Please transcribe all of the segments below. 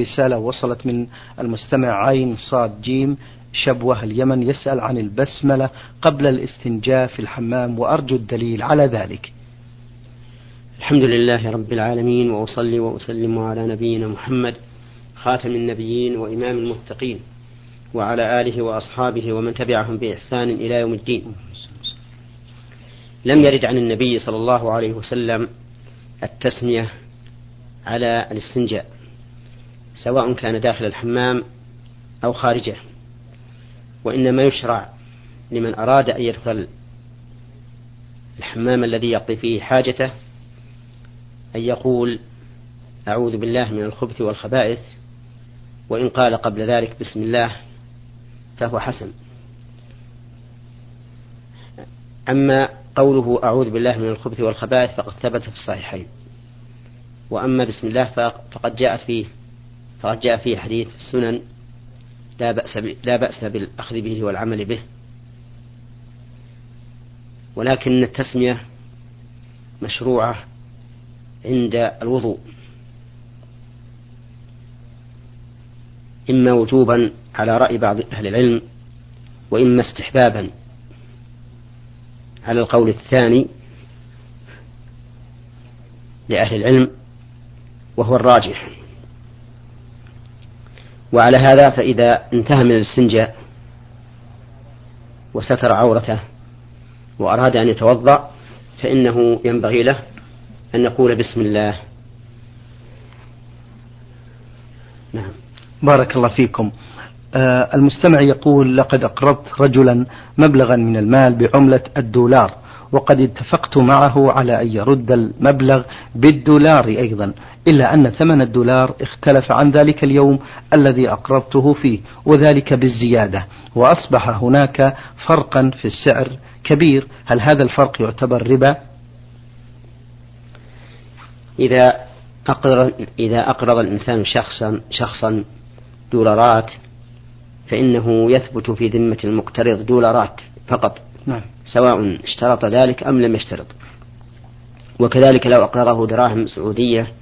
رسالة وصلت من المستمع عين صاد جيم شبوة اليمن يسأل عن البسملة قبل الاستنجاء في الحمام وأرجو الدليل على ذلك. الحمد لله رب العالمين وأصلي وأسلم على نبينا محمد خاتم النبيين وإمام المتقين وعلى آله وأصحابه ومن تبعهم بإحسان إلى يوم الدين. لم يرد عن النبي صلى الله عليه وسلم التسمية على الاستنجاء. سواء كان داخل الحمام أو خارجه وإنما يشرع لمن أراد أن يدخل الحمام الذي يقضي فيه حاجته أن يقول أعوذ بالله من الخبث والخبائث وإن قال قبل ذلك بسم الله فهو حسن. أما قوله أعوذ بالله من الخبث والخبائث فقد ثبت في الصحيحين وأما بسم الله فقد جاءت فيه فقد جاء فيه حديث في السنن لا بأس لا بأس بالأخذ به والعمل به. ولكن التسمية مشروعة عند الوضوء. إما وجوبا على رأي بعض أهل العلم وإما استحبابا على القول الثاني لأهل العلم وهو الراجح. وعلى هذا فإذا انتهى من الاستنجاء وستر عورته وأراد أن يتوضأ فإنه ينبغي له أن يقول بسم الله. نعم. بارك الله فيكم. آه المستمع يقول لقد أقرضت رجلا مبلغا من المال بعملة الدولار. وقد اتفقت معه على أن يرد المبلغ بالدولار أيضا إلا أن ثمن الدولار اختلف عن ذلك اليوم الذي أقرضته فيه وذلك بالزيادة. وأصبح هناك فرقا في السعر كبير. هل هذا الفرق يعتبر ربا؟ إذا أقرض إذا أقرض الإنسان شخصا شخصا دولارات فإنه يثبت في ذمة المقترض دولارات فقط. نعم. سواء اشترط ذلك أم لم يشترط. وكذلك لو أقرضه دراهم سعودية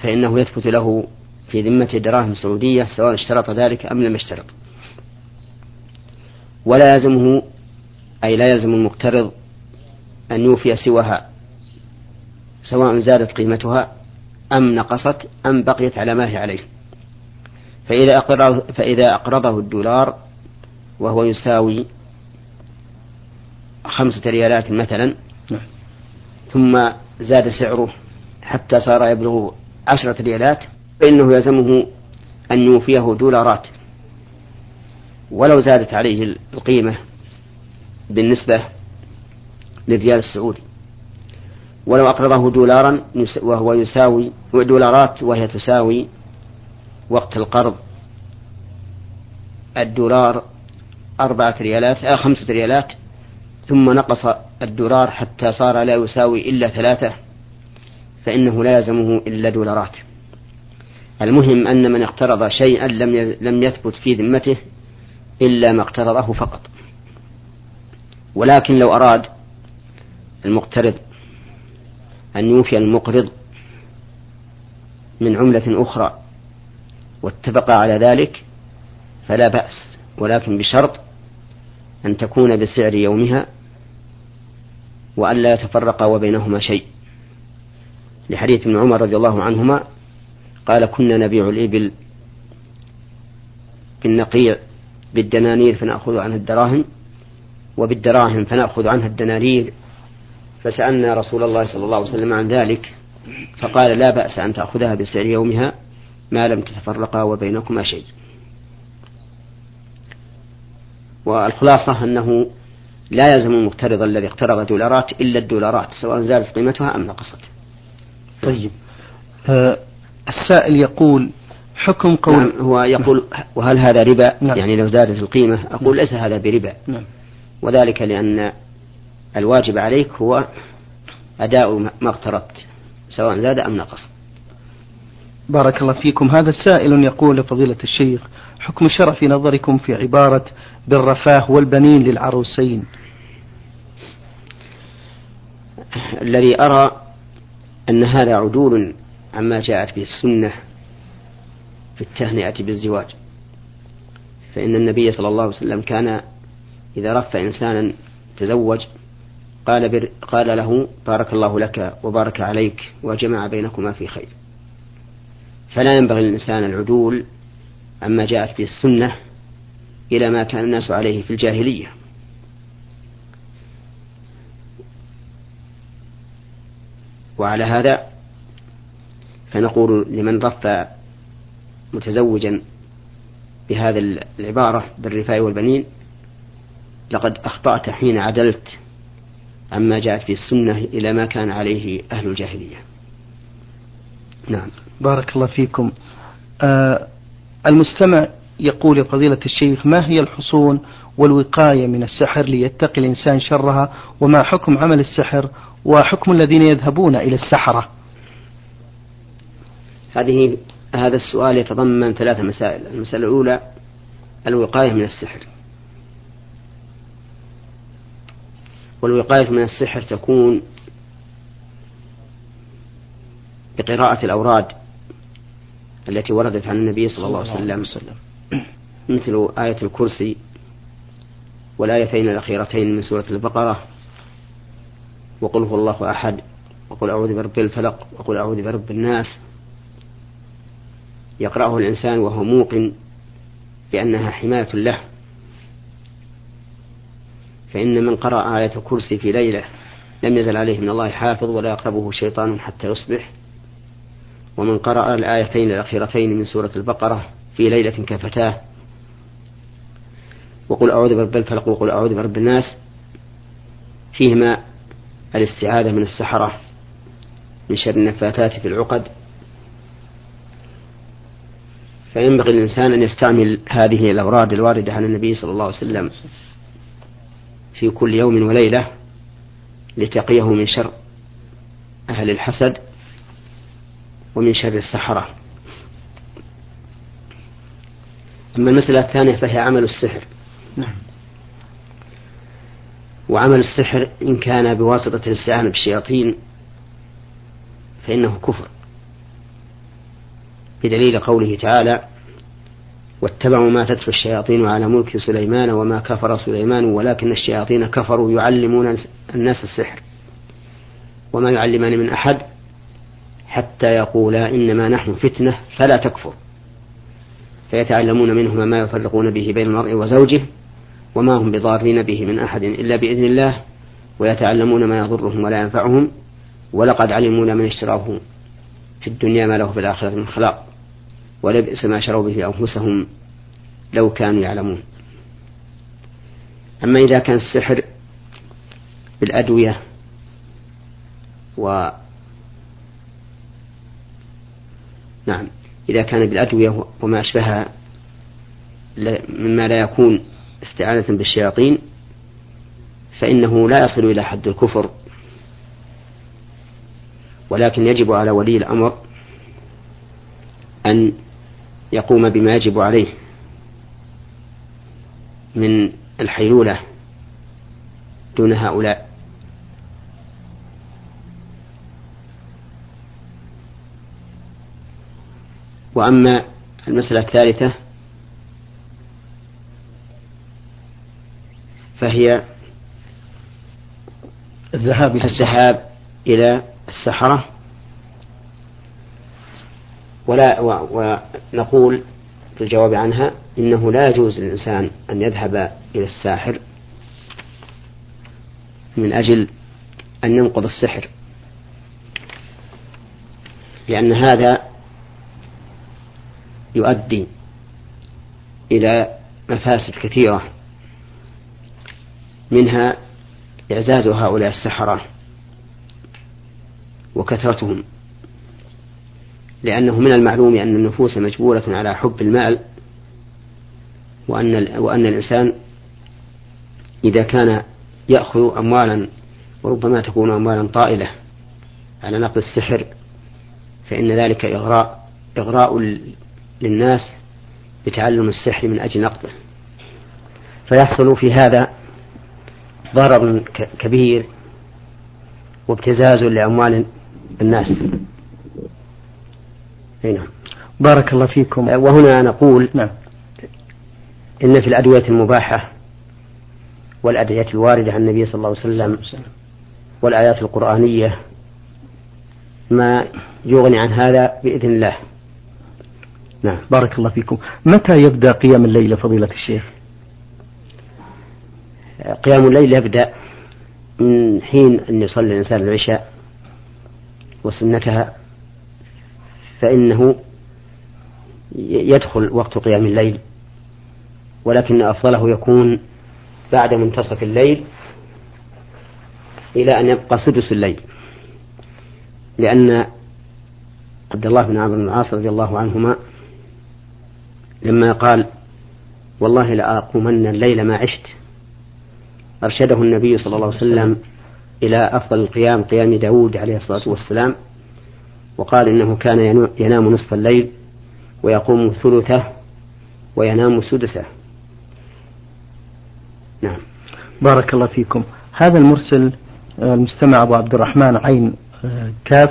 فإنه يثبت له في ذمة دراهم سعودية سواء اشترط ذلك أم لم يشترط. ولا يلزمه أي لا يلزم المقترض أن يوفي سواها سواء زادت قيمتها أم نقصت أم بقيت على ما هي عليه. فإذا أقرضه, فإذا أقرضه الدولار وهو يساوي خمسة ريالات مثلا. نعم. ثم زاد سعره حتى صار يبلغ عشرة ريالات فإنه يلزمه أن يوفيه دولارات. ولو زادت عليه القيمة بالنسبة للريال السعودي. ولو أقرضه دولارا وهو يساوي دولارات وهي تساوي وقت القرض الدولار أربعة ريالات آه خمسة ريالات. ثم نقص الدولار حتى صار لا يساوي إلا ثلاثة فإنه لا يلزمه إلا دولارات. المهم أن من اقترض شيئا لم لم يثبت في ذمته إلا ما اقترضه فقط. ولكن لو أراد المقترض أن يوفي المقرض من عملة أخرى واتفق على ذلك فلا بأس. ولكن بشرط أن تكون بسعر يومها وأن لا يتفرق وبينهما شيء. لحديث ابن عمر رضي الله عنهما قال كنا نبيع الإبل بالنقيع بالدنانير فنأخذ عنها الدراهم وبالدراهم فنأخذ عنها الدنانير. فسألنا رسول الله صلى الله عليه وسلم عن ذلك فقال لا بأس أن تأخذها بسعر يومها ما لم تتفرقا وبينكما شيء. والخلاصة أنه لا يلزم المقترض الذي اقترض دولارات إلا الدولارات سواء زادت قيمتها أم نقصت طيب آه السائل يقول حكم قول نعم هو يقول وهل هذا ربا نعم. يعني لو زادت القيمة أقول نعم. ليس هذا بربا نعم. وذلك لأن الواجب عليك هو أداء ما اقترضت سواء زاد أم نقص بارك الله فيكم. هذا السائل يقول لفضيلة الشيخ حكم الشرع في نظركم في عبارة بالرفاه والبنين للعروسين؟ الذي أرى أن هذا عدول عما جاءت به السنة في التهنئة بالزواج. فإن النبي صلى الله عليه وسلم كان إذا رف إنسانا تزوج قال, قال له بارك الله لك وبارك عليك وجمع بينكما في خير. فلا ينبغي للإنسان العدول عما جاءت به السنة إلى ما كان الناس عليه في الجاهلية. وعلى هذا فنقول لمن رف متزوجا بهذا العبارة بالرفاء والبنين لقد أخطأت حين عدلت عما جاءت في السنة إلى ما كان عليه أهل الجاهلية. نعم. بارك الله فيكم. آه المستمع يقول لفضيلة الشيخ ما هي الحصون والوقاية من السحر ليتقي الإنسان شرها؟ وما حكم عمل السحر؟ وحكم الذين يذهبون إلى السحرة؟ هذه هذا السؤال يتضمن ثلاث مسائل. المسألة الأولى الوقاية من السحر. والوقاية من السحر تكون بقراءة الأوراد التي وردت عن النبي صلى الله عليه وسلم. مثل آية الكرسي والآيتين الأخيرتين من سورة البقرة وقل هو الله أحد وقل أعوذ برب الفلق وقل أعوذ برب الناس. يقرأه الإنسان وهو موقن بأنها حماية له. فإن من قرأ آية الكرسي في ليلة لم يزل عليه من الله حافظ ولا يقربه شيطان حتى يصبح. ومن قرأ الآيتين الأخيرتين من سورة البقرة في ليلة كفتاه وقل أعوذ برب الفلق وقل أعوذ برب الناس فيهما الاستعاذة من السحرة من شر النفاثات في العقد. فينبغي الإنسان أن يستعمل هذه الأوراد الواردة عن النبي صلى الله عليه وسلم في كل يوم وليلة لتقيه من شر أهل الحسد. ومن شر السحرة. أما المسألة الثانية فهي عمل السحر. نعم. وعمل السحر إن كان بواسطة الاستعانة بالشياطين فإنه كفر. بدليل قوله تعالى واتبعوا ما تتلو الشياطين على ملك سليمان وما كفر سليمان ولكن الشياطين كفروا يعلمون الناس السحر وما يعلمان من أحد. حتى يقولا إنما نحن فتنة فلا تكفر. فيتعلمون منهما ما يفرقون به بين المرء وزوجه وما هم بضارين به من أحد إلا بإذن الله ويتعلمون ما يضرهم ولا ينفعهم ولقد علموا لمن اشتراه في الدنيا ما له في الآخرة من خلاق ولبئس ما شروا به أنفسهم لو كانوا يعلمون. أما إذا كان السحر بالأدوية و نعم. إذا كان بالأدوية وما أشبهها مما لا يكون استعانة بالشياطين فإنه لا يصل إلى حد الكفر. ولكن يجب على ولي الأمر أن يقوم بما يجب عليه من الحيلولة دون هؤلاء. وأما المسألة الثالثة فهي الذهاب الذهاب إلى السحرة. ولا ونقول في الجواب عنها إنه لا يجوز للإنسان أن يذهب إلى الساحر من أجل أن ينقض السحر لأن هذا يؤدي إلى مفاسد كثيرة منها إعزاز هؤلاء السحرة وكثرتهم لأنه من المعلوم أن النفوس مجبولة على حب المال وأن وأن الإنسان إذا كان يأخذ أموالا وربما تكون أموالا طائلة على نقد السحر فإن ذلك إغراء إغراء للناس بتعلم السحر من أجل نقده فيحصل في هذا ضرر كبير وابتزاز لأموال الناس. نعم. بارك الله فيكم. وهنا نقول نعم. إن في الأدوية المباحة والأدعية الواردة عن النبي صلى الله عليه وسلم. والآيات القرآنية ما يغني عن هذا بإذن الله. نعم. بارك الله فيكم. متى يبدأ قيام الليل فضيلة الشيخ؟ قيام الليل يبدأ من حين أن يصلي الإنسان العشاء وسنتها فإنه يدخل وقت قيام الليل ولكن أفضله يكون بعد منتصف الليل إلى أن يبقى سدس الليل. لأن عبد الله بن عمرو بن العاص رضي الله عنهما لما قال والله لأقومن الليل ما عشت. أرشده النبي صلى الله عليه وسلم إلى أفضل القيام قيام داود عليه الصلاة والسلام وقال إنه كان ينام نصف الليل ويقوم ثلثه وينام سدسه. نعم. بارك الله فيكم. هذا المرسل آه، المستمع أبو عبد الرحمن عين آه، كاف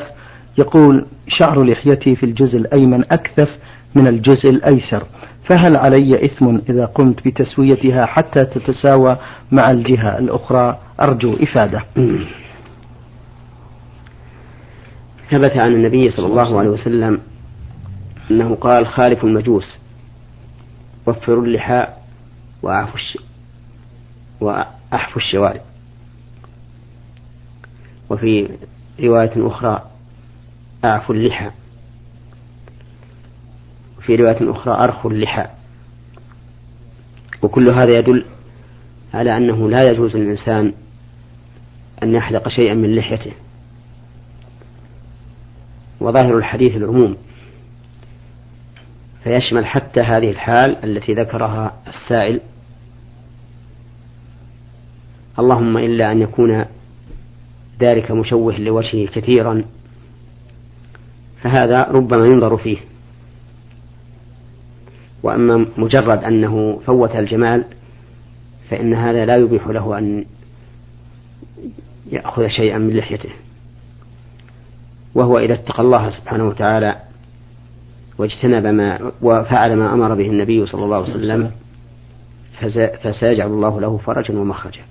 يقول شعر لحيتي في الجزء الأيمن أكثف من الجزء الأيسر. فهل علي إثم إذا قمت بتسويتها حتى تتساوى مع الجهة الأخرى؟ أرجو إفادة. ثبت عن النبي صلى الله عليه وسلم أنه قال خالف المجوس وفروا اللحى وأعفوا الش... وأحفوا الشوارب. وفي رواية أخرى أعفوا اللحى. في رواية أخرى أرخوا اللحى. وكل هذا يدل على أنه لا يجوز للإنسان أن يحلق شيئا من لحيته. وظاهر الحديث العموم فيشمل حتى هذه الحال التي ذكرها السائل اللهم إلا أن يكون ذلك مشوه لوجهه كثيرا فهذا ربما ينظر فيه. وأما مجرد أنه فوت الجمال فإن هذا لا يبيح له أن يأخذ شيئا من لحيته. وهو إذا اتقى الله سبحانه وتعالى واجتنب ما وفعل ما أمر به النبي صلى الله عليه وسلم فسيجعل الله له فرجا ومخرجا.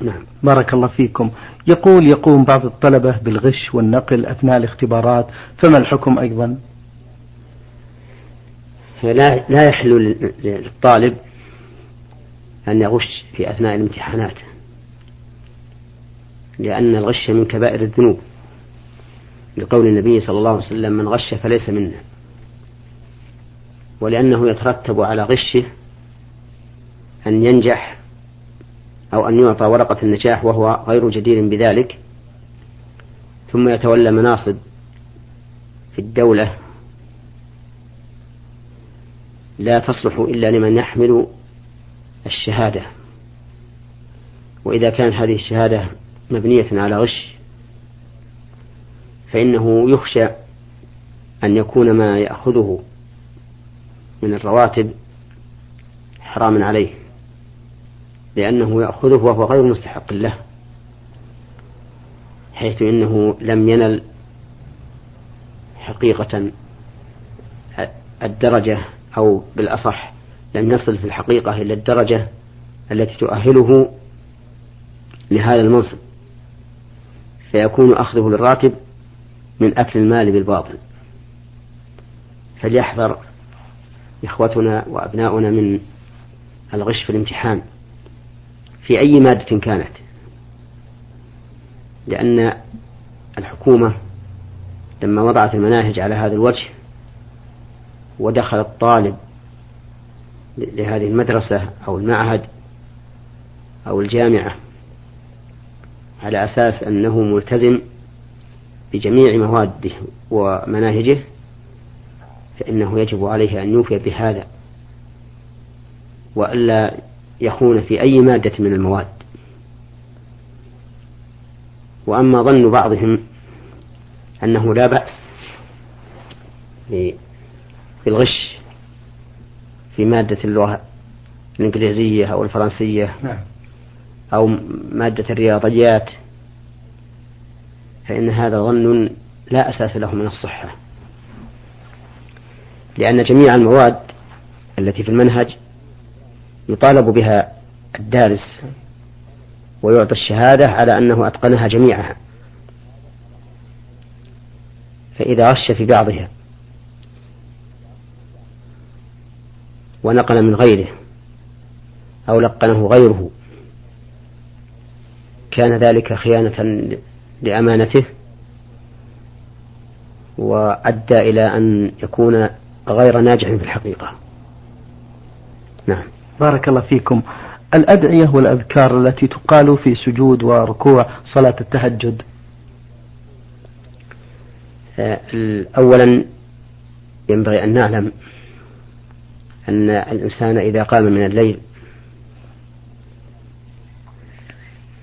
نعم. بارك الله فيكم. يقول يقوم بعض الطلبة بالغش والنقل أثناء الاختبارات فما الحكم أيضا؟ لا لا يحل للطالب أن يغش في أثناء الامتحانات لأن الغش من كبائر الذنوب. لقول النبي صلى الله عليه وسلم من غش فليس منا. ولأنه يترتب على غشه أن ينجح أو أن يعطى ورقة النجاح وهو غير جدير بذلك ثم يتولى مناصب في الدولة لا تصلح إلا لمن يحمل الشهادة. وإذا كانت هذه الشهادة مبنية على غش فإنه يخشى أن يكون ما يأخذه من الرواتب حراما عليه لأنه يأخذه وهو غير مستحق له حيث إنه لم ينل حقيقة الدرجة أو بالأصح لم يصل في الحقيقة إلى الدرجة التي تؤهله لهذا المنصب فيكون أخذه للراتب من أكل المال بالباطل. فليحذر إخوتنا وأبناؤنا من الغش في الامتحان في أي مادة كانت لأن الحكومة لما وضعت المناهج على هذا الوجه ودخل الطالب لهذه المدرسة أو المعهد أو الجامعة على أساس أنه ملتزم بجميع مواده ومناهجه فإنه يجب عليه أن يوفي بهذا وألا يخون في أي مادة من المواد. وأما ظن بعضهم أنه لا بأس في الغش في مادة اللغة الإنجليزية أو الفرنسية نعم. أو مادة الرياضيات فإن هذا ظن لا أساس له من الصحة لأن جميع المواد التي في المنهج يطالب بها الدارس ويعطى الشهادة على أنه أتقنها جميعها فإذا غش في بعضها ونقل من غيره أو لقنه غيره. كان ذلك خيانة لأمانته وأدى إلى أن يكون غير ناجح في الحقيقة. نعم. بارك الله فيكم. الأدعية والأذكار التي تقال في سجود وركوع صلاة التهجد. آه، أولا ينبغي أن نعلم أن الإنسان إذا قام من الليل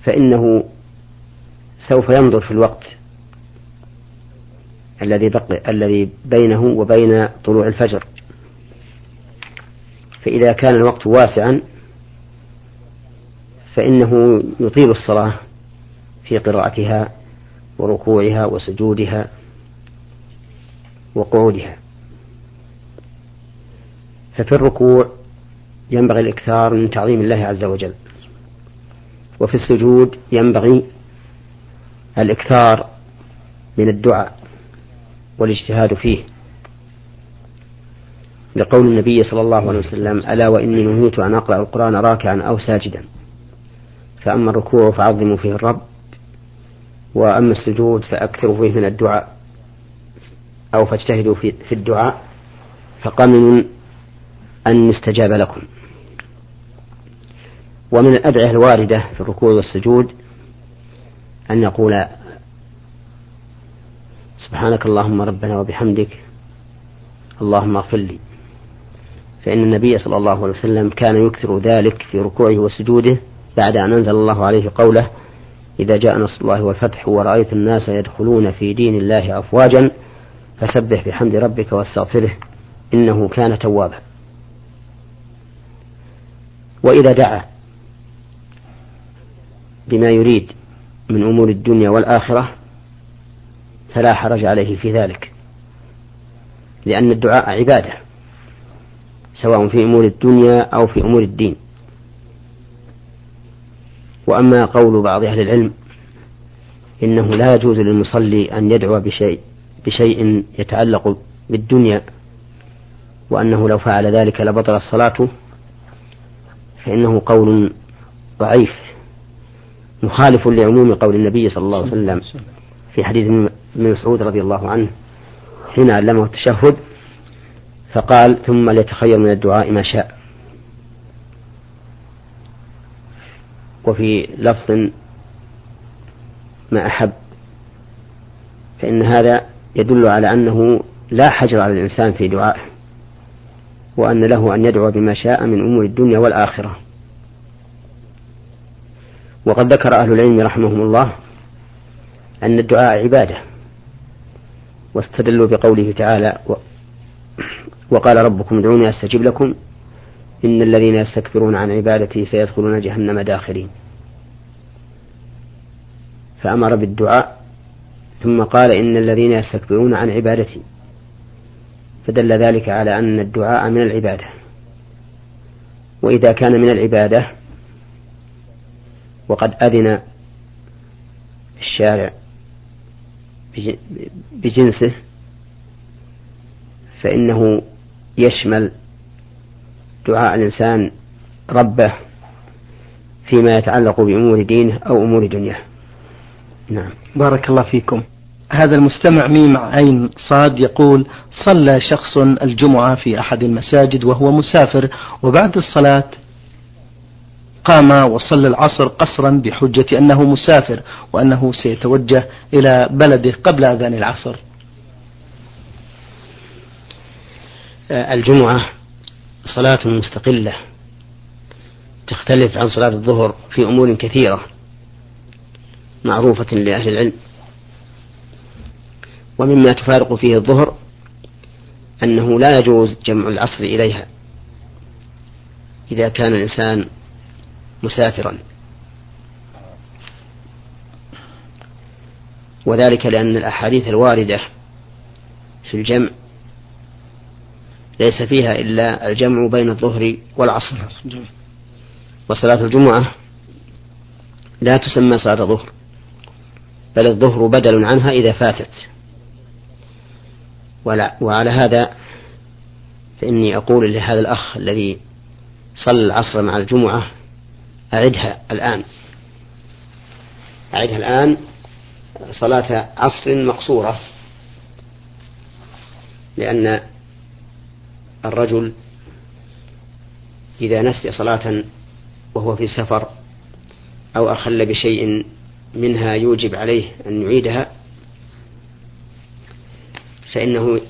فإنه سوف ينظر في الوقت الذي بقي الذي بينه وبين طلوع الفجر. فإذا كان الوقت واسعا فإنه يطيل الصلاة في قراءتها وركوعها وسجودها وقعودها. ففي الركوع ينبغي الإكثار من تعظيم الله عز وجل. وفي السجود ينبغي الإكثار من الدعاء والاجتهاد فيه. لقول النبي صلى الله عليه وسلم ألا وإني نهيت أن أقرأ القرآن راكعا أو ساجدا. فأما الركوع فعظموا فيه الرب وأما السجود فأكثروا فيه من الدعاء أو فاجتهدوا في, الدعاء. فقمن أن يستجاب لكم. ومن الأدعية الواردة في الركوع والسجود أن يقول سبحانك اللهم ربنا وبحمدك اللهم اغفر لي. فإن النبي صلى الله عليه وسلم كان يكثر ذلك في ركوعه وسجوده بعد أن أنزل الله عليه قوله إذا جاء نصر الله والفتح ورأيت الناس يدخلون في دين الله أفواجا فسبح بحمد ربك واستغفره إنه كان توابا. وإذا دعا بما يريد من أمور الدنيا والآخرة فلا حرج عليه في ذلك لأن الدعاء عبادة سواء في أمور الدنيا أو في أمور الدين. وأما قول بعض أهل العلم إنه لا يجوز للمصلي أن يدعو بشيء بشيء يتعلق بالدنيا وأنه لو فعل ذلك لبطلت صلاته فإنه قول ضعيف مخالف لعموم قول النبي صلى الله عليه وسلم في حديث ابن مسعود رضي الله عنه حين علمه التشهد فقال ثم ليتخير من الدعاء ما شاء. وفي لفظ ما أحب فإن هذا يدل على أنه لا حجر على الإنسان في دعائه. وأن له أن يدعو بما شاء من أمور الدنيا والآخرة. وقد ذكر أهل العلم رحمهم الله أن الدعاء عبادة. واستدلوا بقوله تعالى وقال ربكم ادعوني أستجب لكم. إن الذين يستكبرون عن عبادتي سيدخلون جهنم داخرين. فأمر بالدعاء ثم قال إن الذين يستكبرون عن عبادتي. فدل ذلك على أن الدعاء من العبادة. وإذا كان من العبادة وقد أذن الشارع بجنسه فإنه يشمل دعاء الإنسان ربه فيما يتعلق بأمور دينه أو أمور دنياه. نعم. بارك الله فيكم. هذا المستمع ميم عين صاد يقول صلى شخص الجمعة في أحد المساجد وهو مسافر وبعد الصلاة قام وصلى العصر قصرا بحجة أنه مسافر وأنه سيتوجه إلى بلده قبل أذان العصر. الجمعة صلاة مستقلة تختلف عن صلاة الظهر في أمور كثيرة معروفة لأهل العلم. ومما تفارق فيه الظهر أنه لا يجوز جمع العصر إليها إذا كان الإنسان مسافرا. وذلك لأن الأحاديث الواردة في الجمع ليس فيها إلا الجمع بين الظهر والعصر. وصلاة الجمعة لا تسمى صلاة ظهر بل الظهر بدل عنها إذا فاتت. وعلى هذا فإني أقول لهذا الأخ الذي صلى العصر مع الجمعة أعدها الآن. أعدها الآن صلاة عصر مقصورة لأن الرجل إذا نسي صلاة وهو في سفر أو أخل بشيء منها يوجب عليه أن يعيدها فإنه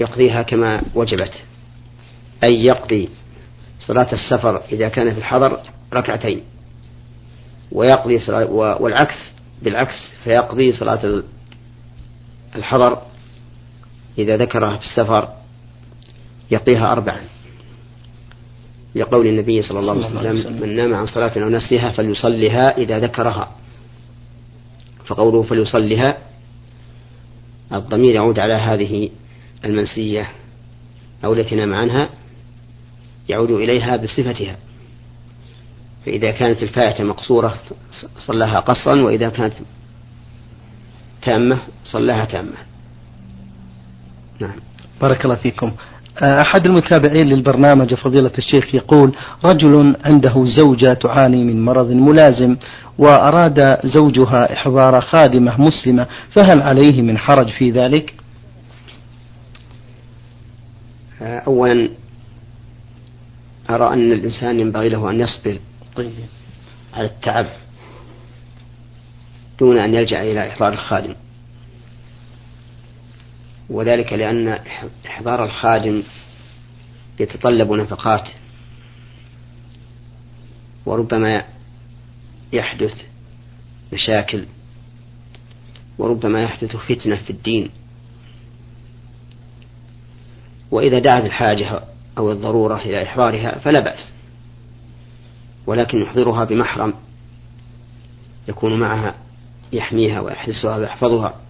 يقضيها كما وجبت. أي يقضي صلاة السفر إذا كان في الحضر ركعتين. ويقضي صلاة والعكس بالعكس فيقضي صلاة الحضر إذا ذكرها في السفر يقضيها أربعا. لقول النبي صلى الله عليه وسلم من نام عن صلاة أو نسيها فليصلها إذا ذكرها. فقوله فليصلها الضمير يعود على هذه المنسية أو التي نام عنها يعود إليها بصفتها. فإذا كانت الفائتة مقصورة صلاها قصرا وإذا كانت تامة صلاها تامة. نعم. بارك الله فيكم. أحد المتابعين للبرنامج فضيلة الشيخ يقول رجل عنده زوجة تعاني من مرض ملازم وأراد زوجها إحضار خادمة مسلمة فهل عليه من حرج في ذلك؟ أولا أرى أن الإنسان ينبغي له أن يصبر طيب. على التعب دون أن يلجأ إلى إحضار الخادم وذلك لأن إحضار الخادم يتطلب نفقات وربما يحدث مشاكل وربما يحدث فتنة في الدين. وإذا دعت الحاجة أو الضرورة إلى إحضارها فلا بأس ولكن يحضرها بمحرم يكون معها يحميها ويحرسها ويحفظها.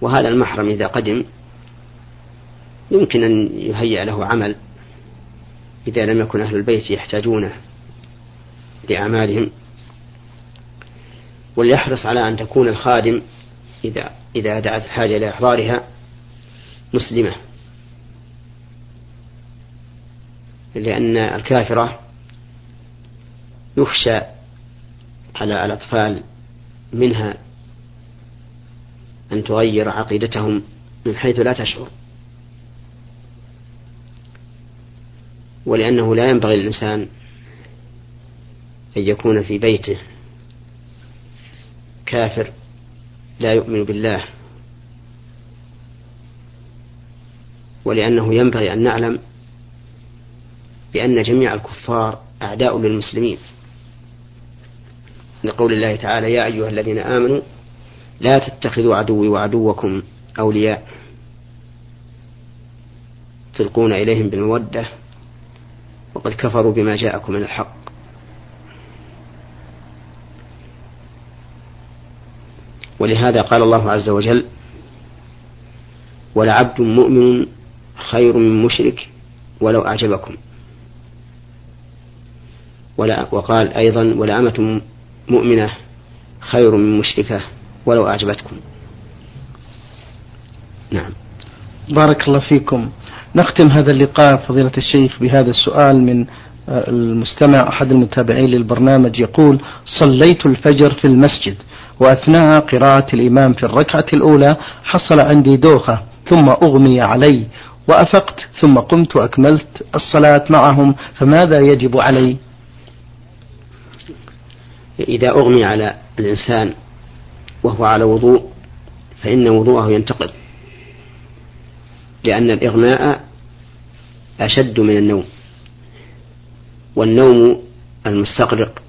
وهذا المحرم إذا قدم يمكن أن يهيأ له عمل إذا لم يكن أهل البيت يحتاجونه لأعمالهم وليحرص على أن تكون الخادم إذا إذا دعت الحاجة إلى إحضارها مسلمة. لأن الكافرة يخشى على الأطفال منها أن تغير عقيدتهم من حيث لا تشعر. ولأنه لا ينبغي للإنسان أن يكون في بيته كافر لا يؤمن بالله ولأنه ينبغي أن نعلم بأن جميع الكفار أعداء للمسلمين. لقول الله تعالى يا أيها الذين آمنوا لا تتخذوا عدوي وعدوكم أولياء تلقون إليهم بالمودة وقد كفروا بما جاءكم من الحق. ولهذا قال الله عز وجل ولعبد مؤمن خير من مشرك ولو أعجبكم ولا وقال أيضا ولأمة مؤمنة خير من مشركة ولو أعجبتكم. نعم. بارك الله فيكم. نختم هذا اللقاء فضيلة الشيخ بهذا السؤال من آه، المستمع أحد المتابعين للبرنامج يقول صليت الفجر في المسجد وأثناء قراءة الإمام في الركعة الأولى حصل عندي دوخة ثم أغمي علي وأفقت ثم قمت وأكملت الصلاة معهم فماذا يجب علي؟ إذا أغمي على الإنسان وهو على وضوء فإن وضوءه ينتقض لأن الإغماء أشد من النوم والنوم المستغرق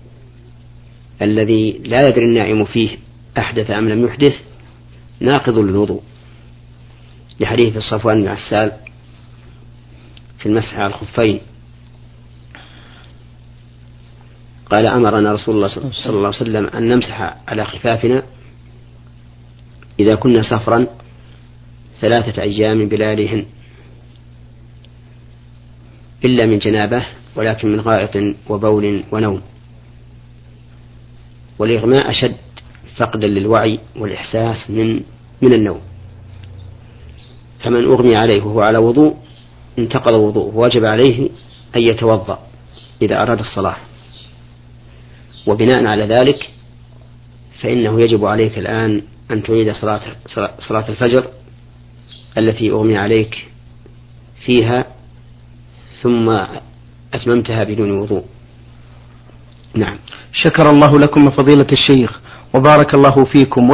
الذي لا يدري النائم فيه أحدث أم لم يحدث ناقض للوضوء. لحديث الصفوان بن عسال في المسح على الخفين قال أمرنا رسول الله صلى الله عليه وسلم أن نمسح على خفافنا إذا كنا سفرا ثلاثة أيام بلاليهن إلا من جنابة ولكن من غائط وبول ونوم. والإغماء أشد فقدا للوعي والإحساس من من النوم. فمن أغمي عليه وهو على وضوء انتقض وضوءه. وجب عليه أن يتوضأ إذا أراد الصلاة. وبناء على ذلك فإنه يجب عليك الآن أن تعيد صلاة صلاة الفجر التي أغمي عليك فيها ثم أتممتها بدون وضوء. نعم. شكر الله لكم فضيلة الشيخ وبارك الله فيكم